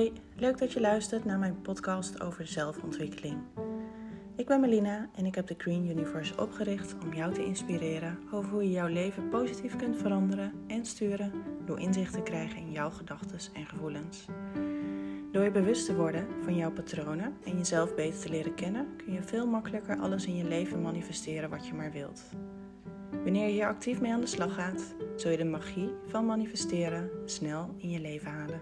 Hoi, leuk dat je luistert naar mijn podcast over zelfontwikkeling. Ik ben Melina en ik heb de Green Universe opgericht om jou te inspireren over hoe je jouw leven positief kunt veranderen en sturen door inzicht te krijgen in jouw gedachten en gevoelens. Door je bewust te worden van jouw patronen en jezelf beter te leren kennen, kun je veel makkelijker alles in je leven manifesteren wat je maar wilt. Wanneer je hier actief mee aan de slag gaat, zul je de magie van manifesteren snel in je leven halen.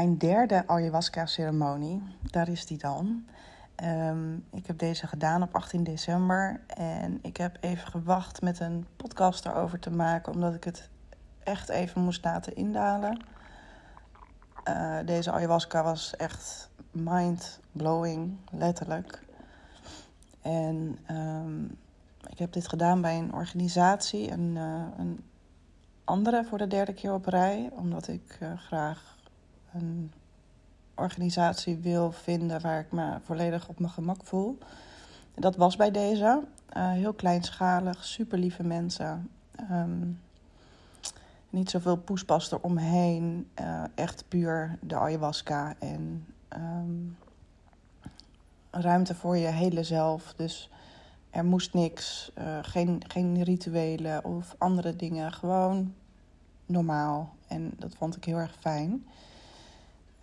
Mijn derde ayahuasca-ceremonie, daar is die dan. Ehm, ik heb deze gedaan op 18 december en ik heb even gewacht met een podcast erover te maken, omdat ik het echt even moest laten indalen. Uh, deze ayahuasca was echt mind-blowing, letterlijk. En um, ik heb dit gedaan bij een organisatie, een, uh, een andere voor de derde keer op rij, omdat ik uh, graag een organisatie wil vinden waar ik me volledig op mijn gemak voel. Dat was bij deze. Uh, heel kleinschalig, super lieve mensen. Um, niet zoveel poespas eromheen. Uh, echt puur de ayahuasca en um, ruimte voor je hele zelf. Dus er moest niks, uh, geen, geen rituelen of andere dingen. Gewoon normaal. En dat vond ik heel erg fijn.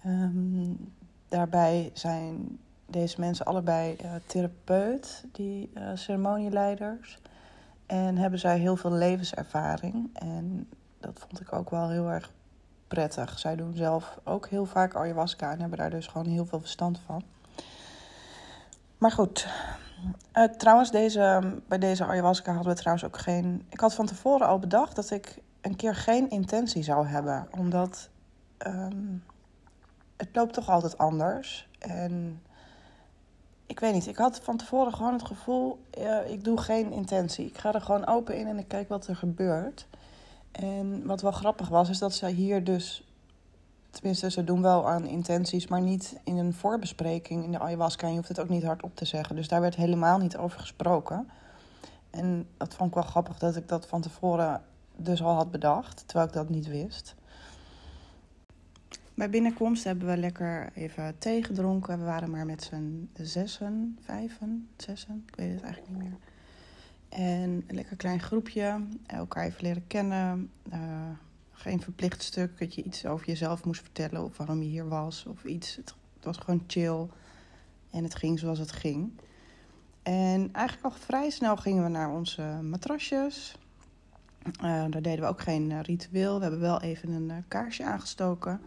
Um, daarbij zijn deze mensen allebei uh, therapeut, die uh, ceremonieleiders. En hebben zij heel veel levenservaring. En dat vond ik ook wel heel erg prettig. Zij doen zelf ook heel vaak ayahuasca en hebben daar dus gewoon heel veel verstand van. Maar goed, uh, trouwens, deze, bij deze ayahuasca hadden we trouwens ook geen. Ik had van tevoren al bedacht dat ik een keer geen intentie zou hebben, omdat um, het loopt toch altijd anders. En ik weet niet, ik had van tevoren gewoon het gevoel, uh, ik doe geen intentie. Ik ga er gewoon open in en ik kijk wat er gebeurt. En wat wel grappig was, is dat ze hier dus Tenminste, ze doen wel aan intenties, maar niet in een voorbespreking in de ayahuasca. Je hoeft het ook niet hardop te zeggen. Dus daar werd helemaal niet over gesproken. En dat vond ik wel grappig dat ik dat van tevoren dus al had bedacht, terwijl ik dat niet wist. Bij binnenkomst hebben we lekker even thee gedronken. We waren maar met z'n zessen, vijven, zessen, ik weet het eigenlijk niet meer. En een lekker klein groepje, elkaar even leren kennen. Uh, geen verplicht stuk dat je iets over jezelf moest vertellen of waarom je hier was of iets. Het, was gewoon chill en het ging zoals het ging. En eigenlijk al vrij snel gingen we naar onze matrasjes. Uh, daar deden we ook geen uh, ritueel. We hebben wel even een kaarsje aangestoken.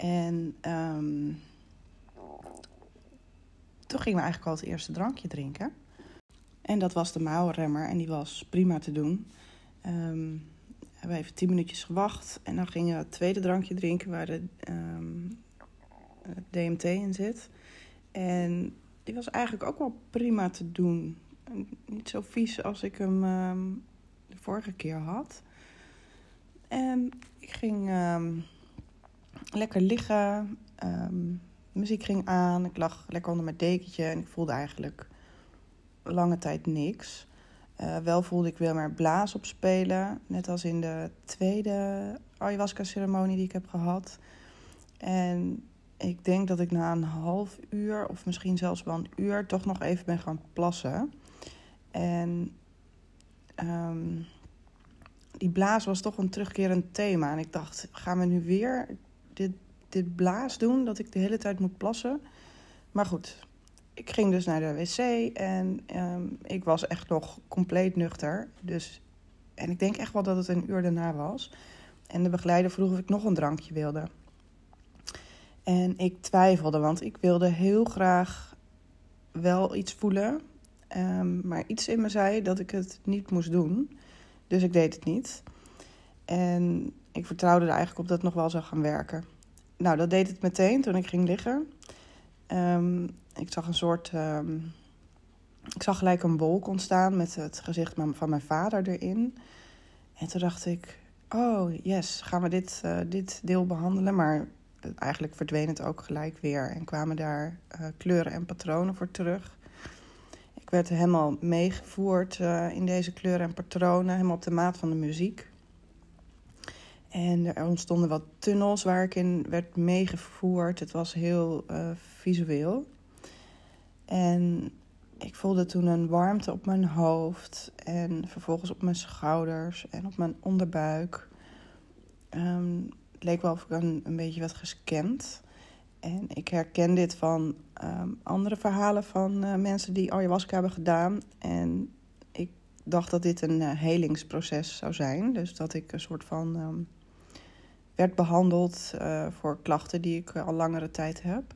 En um, toen gingen we eigenlijk al het eerste drankje drinken. En dat was de mouwenremmer en die was prima te doen. Hebben we even tien minuutjes gewacht. En dan gingen we het tweede drankje drinken waar de um, DMT in zit. En die was eigenlijk ook wel prima te doen. Niet zo vies als ik hem de vorige keer had. En ik ging lekker liggen. muziek ging aan. Ik lag lekker onder mijn dekentje. En ik voelde eigenlijk lange tijd niks. Uh, wel voelde ik weer maar blaas op spelen. Net als in de tweede ayahuasca-ceremonie die ik heb gehad. En ik denk dat ik na een half uur, of misschien zelfs wel een uur, toch nog even ben gaan plassen. En um, die blaas was toch een terugkerend thema. En ik dacht, gaan we nu weer dit, blaas doen, dat ik de hele tijd moet plassen? Maar goed, ik ging dus naar de wc en um, ik was echt nog compleet nuchter. Dus, en ik denk echt wel dat het een uur daarna was. En de begeleider vroeg of ik nog een drankje wilde. En ik twijfelde, want ik wilde heel graag wel iets voelen. Um, maar iets in me zei dat ik het niet moest doen. Dus ik deed het niet. En ik vertrouwde er eigenlijk op dat het nog wel zou gaan werken. Nou, dat deed het meteen toen ik ging liggen. Um, ik zag een soort. Um, ik zag gelijk een wolk ontstaan met het gezicht van mijn vader erin. En toen dacht ik: Oh, yes, gaan we dit, uh, dit deel behandelen? Maar eigenlijk verdween het ook gelijk weer en kwamen daar uh, kleuren en patronen voor terug. Ik werd helemaal meegevoerd uh, in deze kleuren en patronen, helemaal op de maat van de muziek. En er ontstonden wat tunnels waar ik in werd meegevoerd. Het was heel uh, visueel. En ik voelde toen een warmte op mijn hoofd en vervolgens op mijn schouders en op mijn onderbuik. Um, het leek wel of ik een, een beetje werd gescand. En ik herken dit van um, andere verhalen van uh, mensen die ayahuasca hebben gedaan. En ik dacht dat dit een uh, helingsproces zou zijn. Dus dat ik een soort van um, werd behandeld uh, voor klachten die ik al langere tijd heb.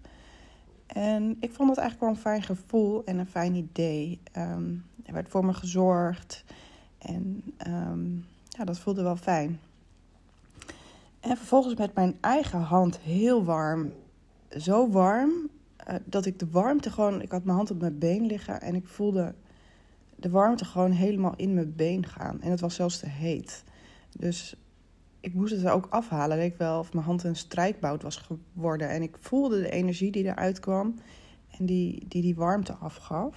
En ik vond het eigenlijk wel een fijn gevoel en een fijn idee. Um, er werd voor me gezorgd. En ja, dat voelde wel fijn. En vervolgens met mijn eigen hand heel warm. Zo warm uh, dat ik de warmte gewoon. Ik had mijn hand op mijn been liggen en ik voelde de warmte gewoon helemaal in mijn been gaan. En het was zelfs te heet. Dus ik moest het er ook afhalen. Leek wel of mijn hand een strijkbout was geworden. En ik voelde de energie die eruit kwam en die die, die warmte afgaf.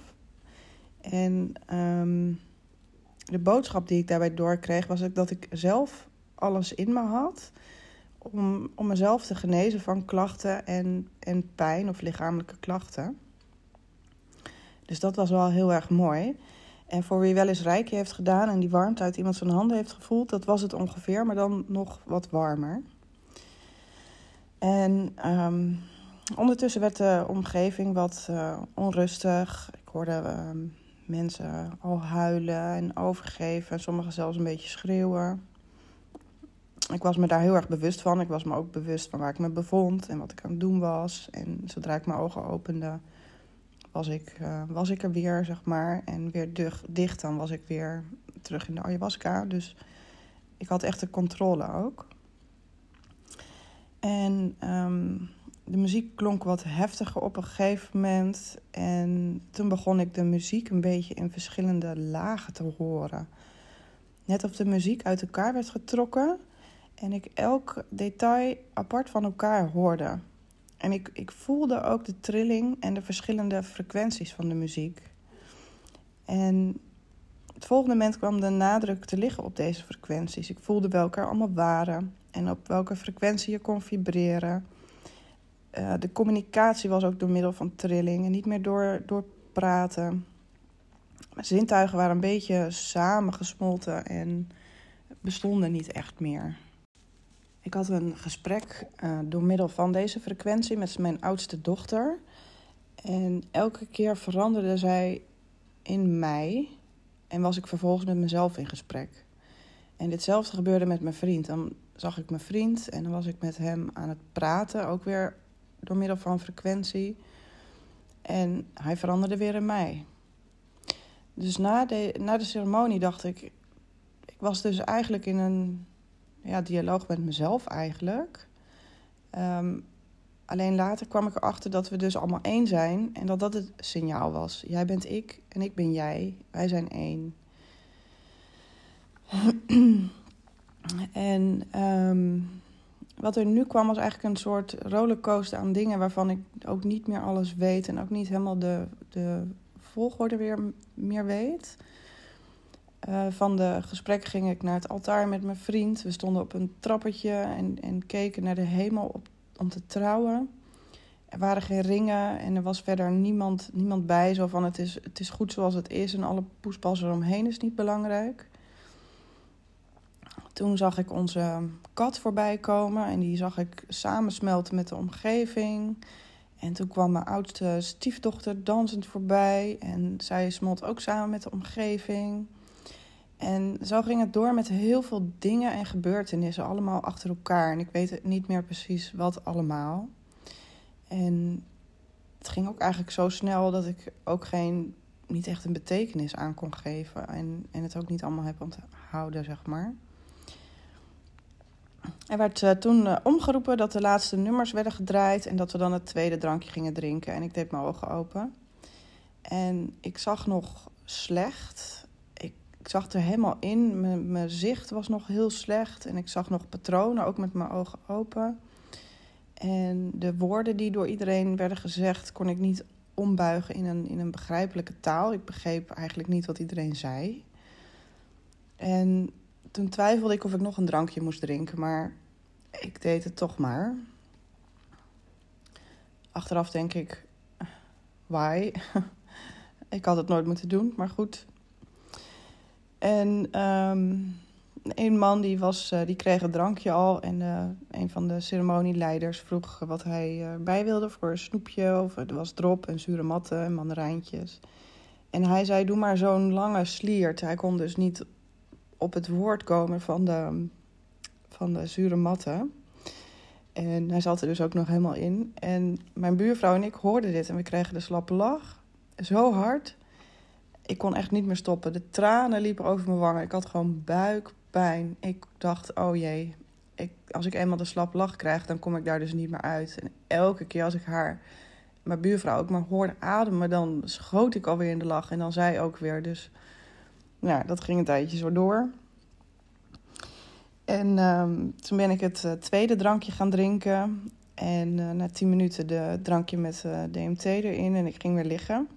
En um, de boodschap die ik daarbij doorkreeg was dat ik zelf alles in me had om, om mezelf te genezen van klachten en, en pijn of lichamelijke klachten. Dus dat was wel heel erg mooi. En voor wie wel eens rijkje heeft gedaan en die warmte uit iemand zijn handen heeft gevoeld, dat was het ongeveer, maar dan nog wat warmer. En um, ondertussen werd de omgeving wat uh, onrustig. Ik hoorde uh, mensen al huilen en overgeven, sommigen zelfs een beetje schreeuwen ik was me daar heel erg bewust van. Ik was me ook bewust van waar ik me bevond en wat ik aan het doen was. En zodra ik mijn ogen opende, was ik, uh, was ik er weer, zeg maar. En weer dicht, dan was ik weer terug in de ayahuasca. Dus ik had echt de controle ook. En um, de muziek klonk wat heftiger op een gegeven moment. En toen begon ik de muziek een beetje in verschillende lagen te horen. Net of de muziek uit elkaar werd getrokken en ik elk detail apart van elkaar hoorde. En ik, ik voelde ook de trilling en de verschillende frequenties van de muziek. En het volgende moment kwam de nadruk te liggen op deze frequenties. Ik voelde welke er allemaal waren en op welke frequentie je kon vibreren. Uh, de communicatie was ook door middel van trilling en niet meer door, door praten. Mijn zintuigen waren een beetje samengesmolten en bestonden niet echt meer. Ik had een gesprek uh, door middel van deze frequentie met mijn oudste dochter. En elke keer veranderde zij in mij en was ik vervolgens met mezelf in gesprek. En ditzelfde gebeurde met mijn vriend. Dan zag ik mijn vriend en dan was ik met hem aan het praten, ook weer door middel van frequentie. En hij veranderde weer in mij. Dus na de, na de ceremonie dacht ik, ik was dus eigenlijk in een ja, dialoog met mezelf eigenlijk. Um, alleen later kwam ik erachter dat we dus allemaal één zijn en dat dat het signaal was. Jij bent ik en ik ben jij. Wij zijn één. en um, wat er nu kwam was eigenlijk een soort rollercoaster aan dingen waarvan ik ook niet meer alles weet en ook niet helemaal de, de volgorde weer meer weet. Uh, van de gesprekken ging ik naar het altaar met mijn vriend. We stonden op een trappetje en, en keken naar de hemel op, om te trouwen. Er waren geen ringen en er was verder niemand, niemand bij. Zo van het is, het is goed zoals het is en alle poespas eromheen is niet belangrijk. Toen zag ik onze kat voorbij komen en die zag ik samensmelten met de omgeving. En toen kwam mijn oudste stiefdochter dansend voorbij en zij smolt ook samen met de omgeving. En zo ging het door met heel veel dingen en gebeurtenissen, allemaal achter elkaar. En ik weet niet meer precies wat allemaal. En het ging ook eigenlijk zo snel dat ik ook geen, niet echt een betekenis aan kon geven. En, en het ook niet allemaal heb onthouden, zeg maar. Er werd uh, toen uh, omgeroepen dat de laatste nummers werden gedraaid en dat we dan het tweede drankje gingen drinken. En ik deed mijn ogen open. En ik zag nog slecht ik zag er helemaal in. Mijn, zicht was nog heel slecht. En ik zag nog patronen, ook met mijn ogen open. En de woorden die door iedereen werden gezegd, kon ik niet ombuigen in een, in een begrijpelijke taal. Ik begreep eigenlijk niet wat iedereen zei. En toen twijfelde ik of ik nog een drankje moest drinken, maar ik deed het toch maar. Achteraf denk ik, why? ik had het nooit moeten doen, maar goed. En um, een man die, was, uh, die kreeg een drankje al. En uh, een van de ceremonieleiders vroeg wat hij erbij wilde voor een snoepje. Of was drop en zure matten en mandarijntjes. En hij zei, doe maar zo'n lange sliert. Hij kon dus niet op het woord komen van de, van de zure matten. En hij zat er dus ook nog helemaal in. En mijn buurvrouw en ik hoorden dit en we kregen de slappe lach. Zo hard. Ik kon echt niet meer stoppen. De tranen liepen over mijn wangen. Ik had gewoon buikpijn. Ik dacht, oh jee. Ik, als ik eenmaal de slappe lach krijg, dan kom ik daar dus niet meer uit. En elke keer als ik haar, mijn buurvrouw ook maar hoorde ademen, dan schoot ik alweer in de lach. En dan zij ook weer. Dus nou, dat ging een tijdje zo door. En um, toen ben ik het uh, tweede drankje gaan drinken. En uh, na tien minuten de drankje met uh, DMT erin en ik ging weer liggen.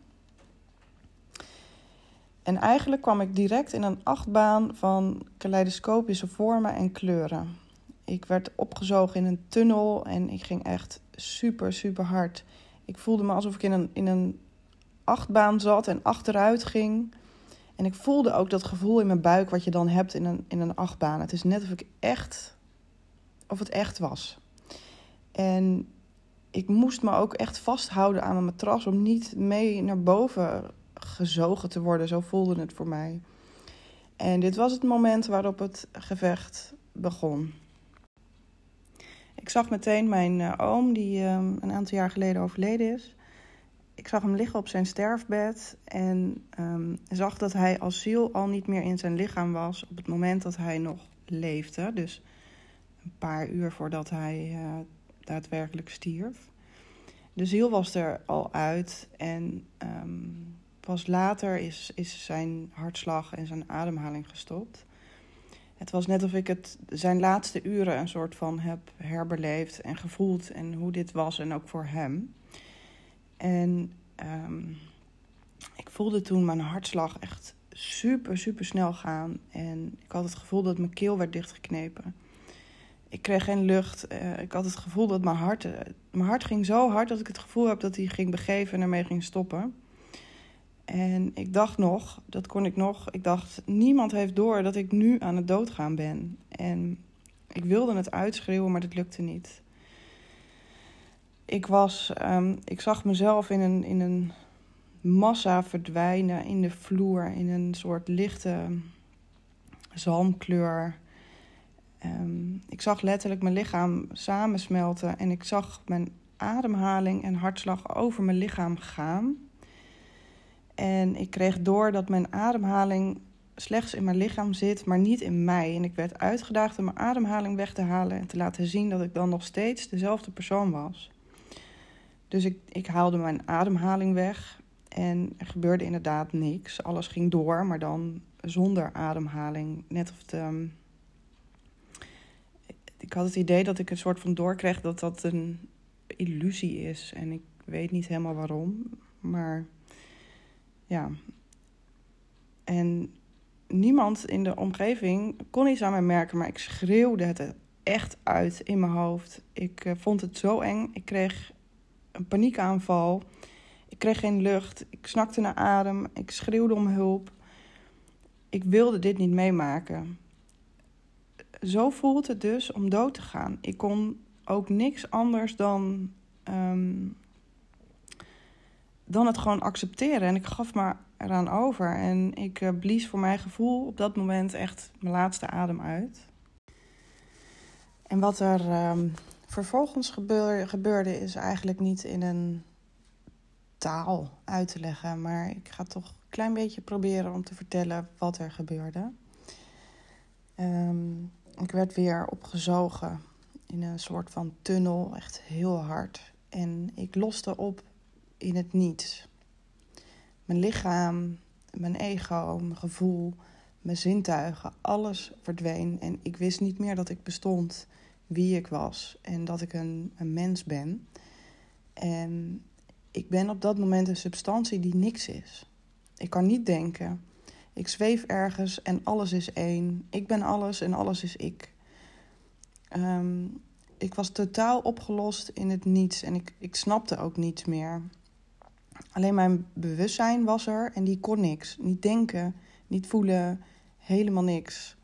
En eigenlijk kwam ik direct in een achtbaan van kaleidoscopische vormen en kleuren. Ik werd opgezogen in een tunnel en ik ging echt super, super hard. Ik voelde me alsof ik in een, in een achtbaan zat en achteruit ging. En ik voelde ook dat gevoel in mijn buik wat je dan hebt in een, in een achtbaan. Het is net of ik echt, of het echt was. En ik moest me ook echt vasthouden aan mijn matras om niet mee naar boven gezogen te worden. Zo voelde het voor mij. En dit was het moment waarop het gevecht begon. Ik zag meteen mijn uh, oom, die uh, een aantal jaar geleden overleden is ik zag hem liggen op zijn sterfbed en um, zag dat hij als ziel al niet meer in zijn lichaam was op het moment dat hij nog leefde. Dus een paar uur voordat hij uh, daadwerkelijk stierf. De ziel was er al uit en um, pas later is, is zijn hartslag en zijn ademhaling gestopt. Het was net of ik het zijn laatste uren een soort van heb herbeleefd en gevoeld en hoe dit was en ook voor hem. En um, ik voelde toen mijn hartslag echt super, super snel gaan. En ik had het gevoel dat mijn keel werd dichtgeknepen. Ik kreeg geen lucht. Uh, ik had het gevoel dat mijn hart... Uh, mijn hart ging zo hard dat ik het gevoel heb dat hij ging begeven en ermee ging stoppen. En ik dacht nog, dat kon ik nog... Ik dacht, niemand heeft door dat ik nu aan het doodgaan ben. En ik wilde het uitschreeuwen, maar dat lukte niet ik, was, um, ik zag mezelf in een, in een massa verdwijnen in de vloer, in een soort lichte zalmkleur. Um, ik zag letterlijk mijn lichaam samensmelten en ik zag mijn ademhaling en hartslag over mijn lichaam gaan. En ik kreeg door dat mijn ademhaling slechts in mijn lichaam zit, maar niet in mij. En ik werd uitgedaagd om mijn ademhaling weg te halen en te laten zien dat ik dan nog steeds dezelfde persoon was. Dus ik, ik haalde mijn ademhaling weg en er gebeurde inderdaad niks. Alles ging door, maar dan zonder ademhaling. Net of het. Um, ik had het idee dat ik een soort van doorkreeg dat dat een illusie is. En ik weet niet helemaal waarom. Maar ja. En niemand in de omgeving kon iets aan mij merken, maar ik schreeuwde het echt uit in mijn hoofd. Ik uh, vond het zo eng. Ik kreeg een paniekaanval. Ik kreeg geen lucht. Ik snakte naar adem. Ik schreeuwde om hulp. Ik wilde dit niet meemaken. Zo voelt het dus om dood te gaan. Ik kon ook niks anders dan, um, dan het gewoon accepteren. En ik gaf me eraan over. En ik uh, blies voor mijn gevoel op dat moment echt mijn laatste adem uit. En wat er um, vervolgens gebeurde is eigenlijk niet in een taal uit te leggen, maar ik ga toch een klein beetje proberen om te vertellen wat er gebeurde. Um, ik werd weer opgezogen in een soort van tunnel, echt heel hard. En ik loste op in het niets. Mijn lichaam, mijn ego, mijn gevoel, mijn zintuigen, alles verdween. En ik wist niet meer dat ik bestond wie ik was en dat ik een, een mens ben. En ik ben op dat moment een substantie die niks is. Ik kan niet denken. Ik zweef ergens en alles is één. Ik ben alles en alles is ik. Ehm, ik was totaal opgelost in het niets en ik, ik snapte ook niets meer. Alleen mijn bewustzijn was er en die kon niks. Niet denken, niet voelen, helemaal niks.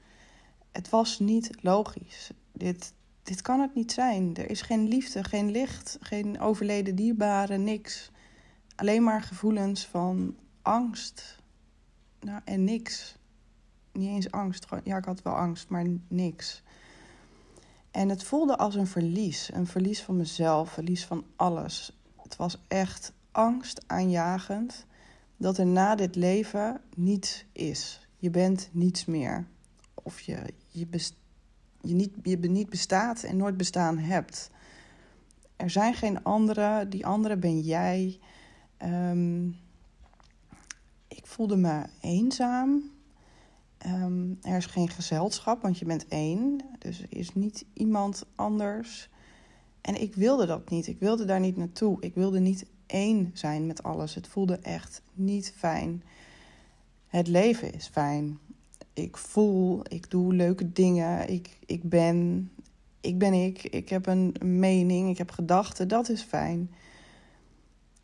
Het was niet logisch. Dit, dit kan het niet zijn. Er is geen liefde, geen licht, geen overleden dierbare, niks. Alleen maar gevoelens van angst. Nou, en niks. Niet eens angst. Ja, ik had wel angst, maar niks. En het voelde als een verlies. Een verlies van mezelf, verlies van alles. Het was echt angstaanjagend dat er na dit leven niets is. Je bent niets meer. Of je, je, best, je, niet, je niet bestaat en nooit bestaan hebt. Er zijn geen anderen. Die andere ben jij. Um, ik voelde me eenzaam. Ehm, er is geen gezelschap, want je bent één. Dus er is niet iemand anders. En ik wilde dat niet. Ik wilde daar niet naartoe. Ik wilde niet één zijn met alles. Het voelde echt niet fijn. Het leven is fijn. Ik voel, ik doe leuke dingen. Ik, ik ben, ik ben ik. Ik heb een mening, ik heb gedachten. Dat is fijn.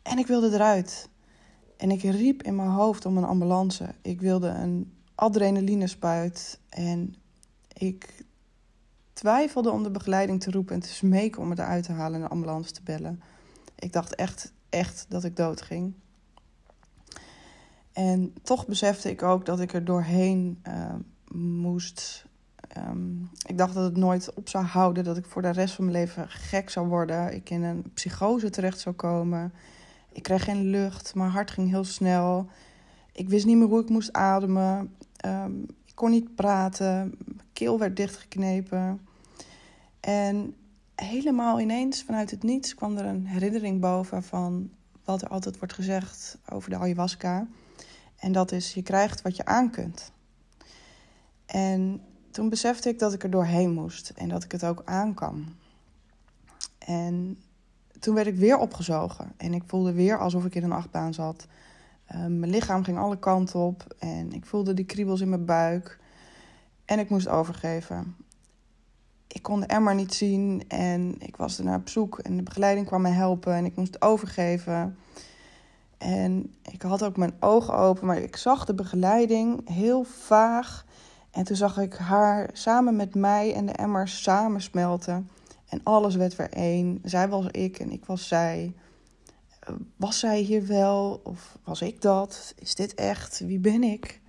En ik wilde eruit. En ik riep in mijn hoofd om een ambulance. Ik wilde een adrenalinespuit. En ik twijfelde om de begeleiding te roepen en te smeken om me eruit te halen en een ambulance te bellen. Ik dacht echt, echt dat ik dood ging. En toch besefte ik ook dat ik er doorheen uh, moest. Um, ik dacht dat het nooit op zou houden, dat ik voor de rest van mijn leven gek zou worden. Ik in een psychose terecht zou komen. Ik kreeg geen lucht, mijn hart ging heel snel. Ik wist niet meer hoe ik moest ademen. Um, ik kon niet praten. Mijn keel werd dichtgeknepen. En helemaal ineens vanuit het niets kwam er een herinnering boven van wat er altijd wordt gezegd over de ayahuasca. En dat is: je krijgt wat je aan kunt. En toen besefte ik dat ik er doorheen moest en dat ik het ook aan kan. En toen werd ik weer opgezogen en ik voelde weer alsof ik in een achtbaan zat. Ehm, mijn lichaam ging alle kanten op en ik voelde die kriebels in mijn buik. En ik moest overgeven. Ik kon de emmer niet zien en ik was er naar op zoek. En de begeleiding kwam me helpen en ik moest overgeven. En ik had ook mijn ogen open, maar ik zag de begeleiding heel vaag. En toen zag ik haar samen met mij en de emmer samen smelten. En alles werd weer één. Zij was ik en ik was zij. Was zij hier wel of was ik dat? Is dit echt? Wie ben ik?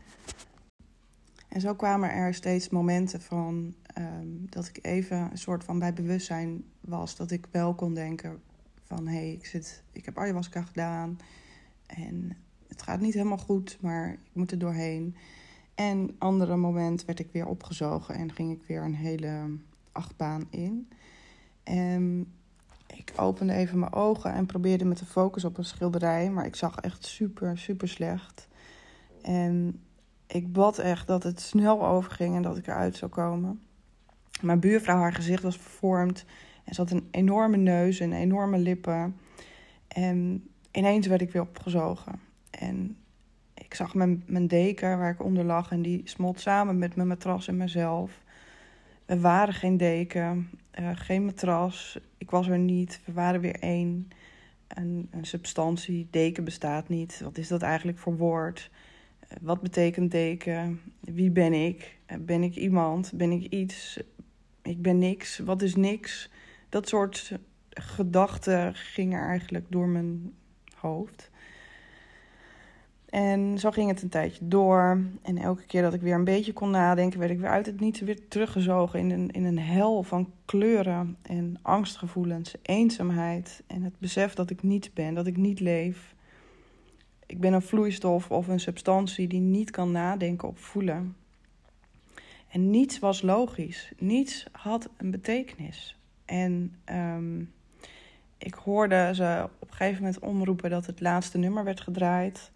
En zo kwamen er steeds momenten van ehm, dat ik even een soort van bij bewustzijn was. Dat ik wel kon denken van hé, hey, ik, zit, ik heb ayahuasca gedaan. En het gaat niet helemaal goed, maar ik moet er doorheen. En andere moment werd ik weer opgezogen en ging ik weer een hele achtbaan in. En ik opende even mijn ogen en probeerde me te focussen op een schilderij. Maar ik zag echt super, super slecht. En ik bad echt dat het snel overging en dat ik eruit zou komen. Mijn buurvrouw, haar gezicht was vervormd. En ze had een enorme neus en enorme lippen. En ineens werd ik weer opgezogen. En ik zag mijn, mijn deken waar ik onder lag en die smolt samen met mijn matras en mezelf. Er waren geen deken, uh, geen matras. Ik was er niet. We waren weer één. Een, substantie, deken bestaat niet. Wat is dat eigenlijk voor woord? Uh, wat betekent deken? Wie ben ik? Uh, ben ik iemand? Ben ik iets? Ik ben niks. Wat is niks? Dat soort gedachten gingen eigenlijk door mijn hoofd. En zo ging het een tijdje door. En elke keer dat ik weer een beetje kon nadenken, werd ik weer uit het niets weer teruggezogen in een, in een hel van kleuren en angstgevoelens, eenzaamheid en het besef dat ik niet ben, dat ik niet leef. Ik ben een vloeistof of een substantie die niet kan nadenken of voelen. En niets was logisch, niets had een betekenis. En um, ik hoorde ze op een gegeven moment omroepen dat het laatste nummer werd gedraaid.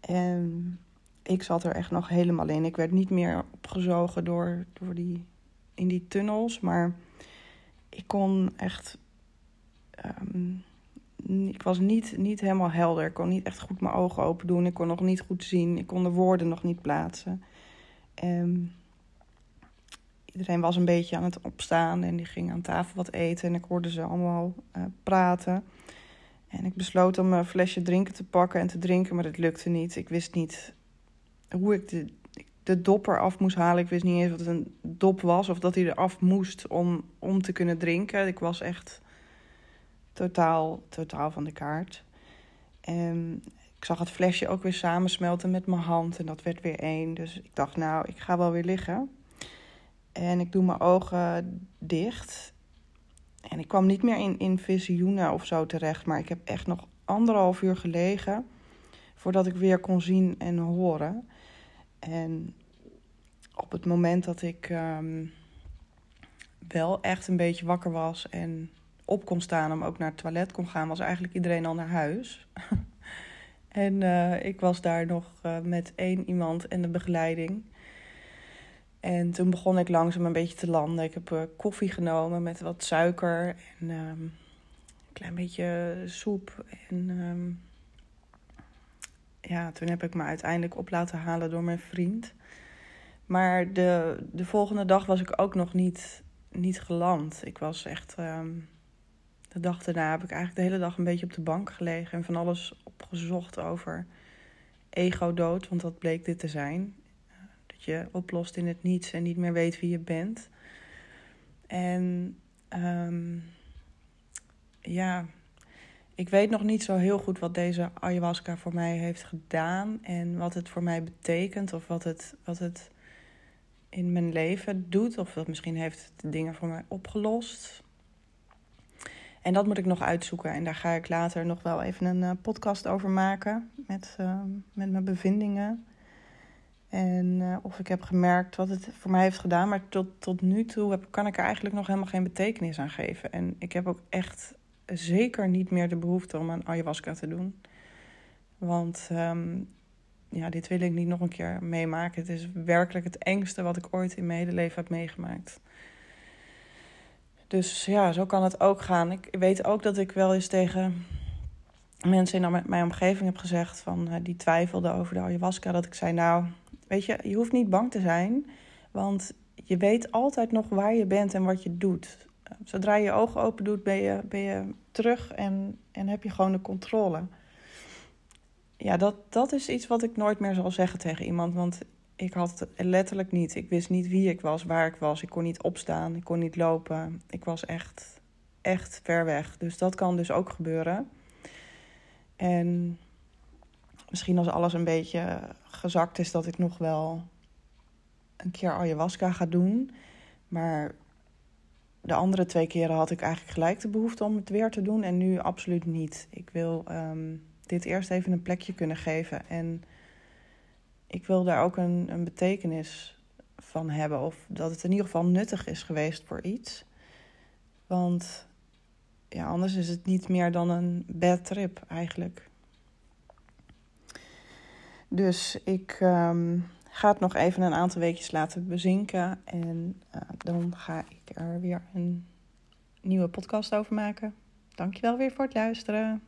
En ik zat er echt nog helemaal in. Ik werd niet meer opgezogen door, door die, in die tunnels. Maar ik kon echt um, ik was niet, niet helemaal helder. Ik kon niet echt goed mijn ogen open doen. Ik kon nog niet goed zien. Ik kon de woorden nog niet plaatsen. Um, iedereen was een beetje aan het opstaan en die ging aan tafel wat eten. En ik hoorde ze allemaal uh, praten. En ik besloot om een flesje drinken te pakken en te drinken, maar dat lukte niet. Ik wist niet hoe ik de, de dopper af moest halen. Ik wist niet eens wat een dop was of dat hij eraf moest om, om te kunnen drinken. Ik was echt totaal, totaal van de kaart. En ik zag het flesje ook weer samensmelten met mijn hand en dat werd weer één. Dus ik dacht, nou, ik ga wel weer liggen. En ik doe mijn ogen dicht. En ik kwam niet meer in, in visioenen of zo terecht. Maar ik heb echt nog anderhalf uur gelegen voordat ik weer kon zien en horen. En op het moment dat ik ehm, wel echt een beetje wakker was en op kon staan om ook naar het toilet kon gaan, was eigenlijk iedereen al naar huis. en uh, ik was daar nog uh, met één iemand en de begeleiding. En toen begon ik langzaam een beetje te landen. Ik heb uh, koffie genomen met wat suiker en um, een klein beetje soep. En um, ja, toen heb ik me uiteindelijk op laten halen door mijn vriend. Maar de, de volgende dag was ik ook nog niet, niet geland. Ik was echt. Um, de dag daarna heb ik eigenlijk de hele dag een beetje op de bank gelegen en van alles opgezocht over ego-dood, want dat bleek dit te zijn. Dat je oplost in het niets en niet meer weet wie je bent. En um, ja, ik weet nog niet zo heel goed wat deze ayahuasca voor mij heeft gedaan en wat het voor mij betekent of wat het, wat het in mijn leven doet. Of dat misschien heeft het dingen voor mij opgelost. En dat moet ik nog uitzoeken. En daar ga ik later nog wel even een uh, podcast over maken. Met, uh, met mijn bevindingen. En uh, of ik heb gemerkt wat het voor mij heeft gedaan. Maar tot, tot nu toe heb, kan ik er eigenlijk nog helemaal geen betekenis aan geven. En ik heb ook echt zeker niet meer de behoefte om aan ayahuasca te doen. Want um, ja, dit wil ik niet nog een keer meemaken. Het is werkelijk het engste wat ik ooit in mijn hele leven heb meegemaakt. Dus ja, zo kan het ook gaan. Ik weet ook dat ik wel eens tegen mensen in mijn omgeving heb gezegd... Van, uh, die twijfelden over de ayahuasca, dat ik zei... nou, weet je, je hoeft niet bang te zijn... want je weet altijd nog waar je bent en wat je doet. Zodra je je ogen open doet, ben je, ben je terug en, en heb je gewoon de controle. Ja, dat, dat is iets wat ik nooit meer zal zeggen tegen iemand. Want ik had het letterlijk niet. Ik wist niet wie ik was, waar ik was. Ik kon niet opstaan, ik kon niet lopen. Ik was echt, echt ver weg. Dus dat kan dus ook gebeuren. En misschien als alles een beetje gezakt is, dat ik nog wel een keer ayahuasca ga doen. Maar de andere twee keren had ik eigenlijk gelijk de behoefte om het weer te doen. En nu absoluut niet. Ik wil um, dit eerst even een plekje kunnen geven. En ik wil daar ook een, een betekenis van hebben. Of dat het in ieder geval nuttig is geweest voor iets. Want ja, anders is het niet meer dan een bad trip eigenlijk. Dus ik um, ga het nog even een aantal weekjes laten bezinken. En uh, dan ga ik er weer een nieuwe podcast over maken. Dankjewel weer voor het luisteren.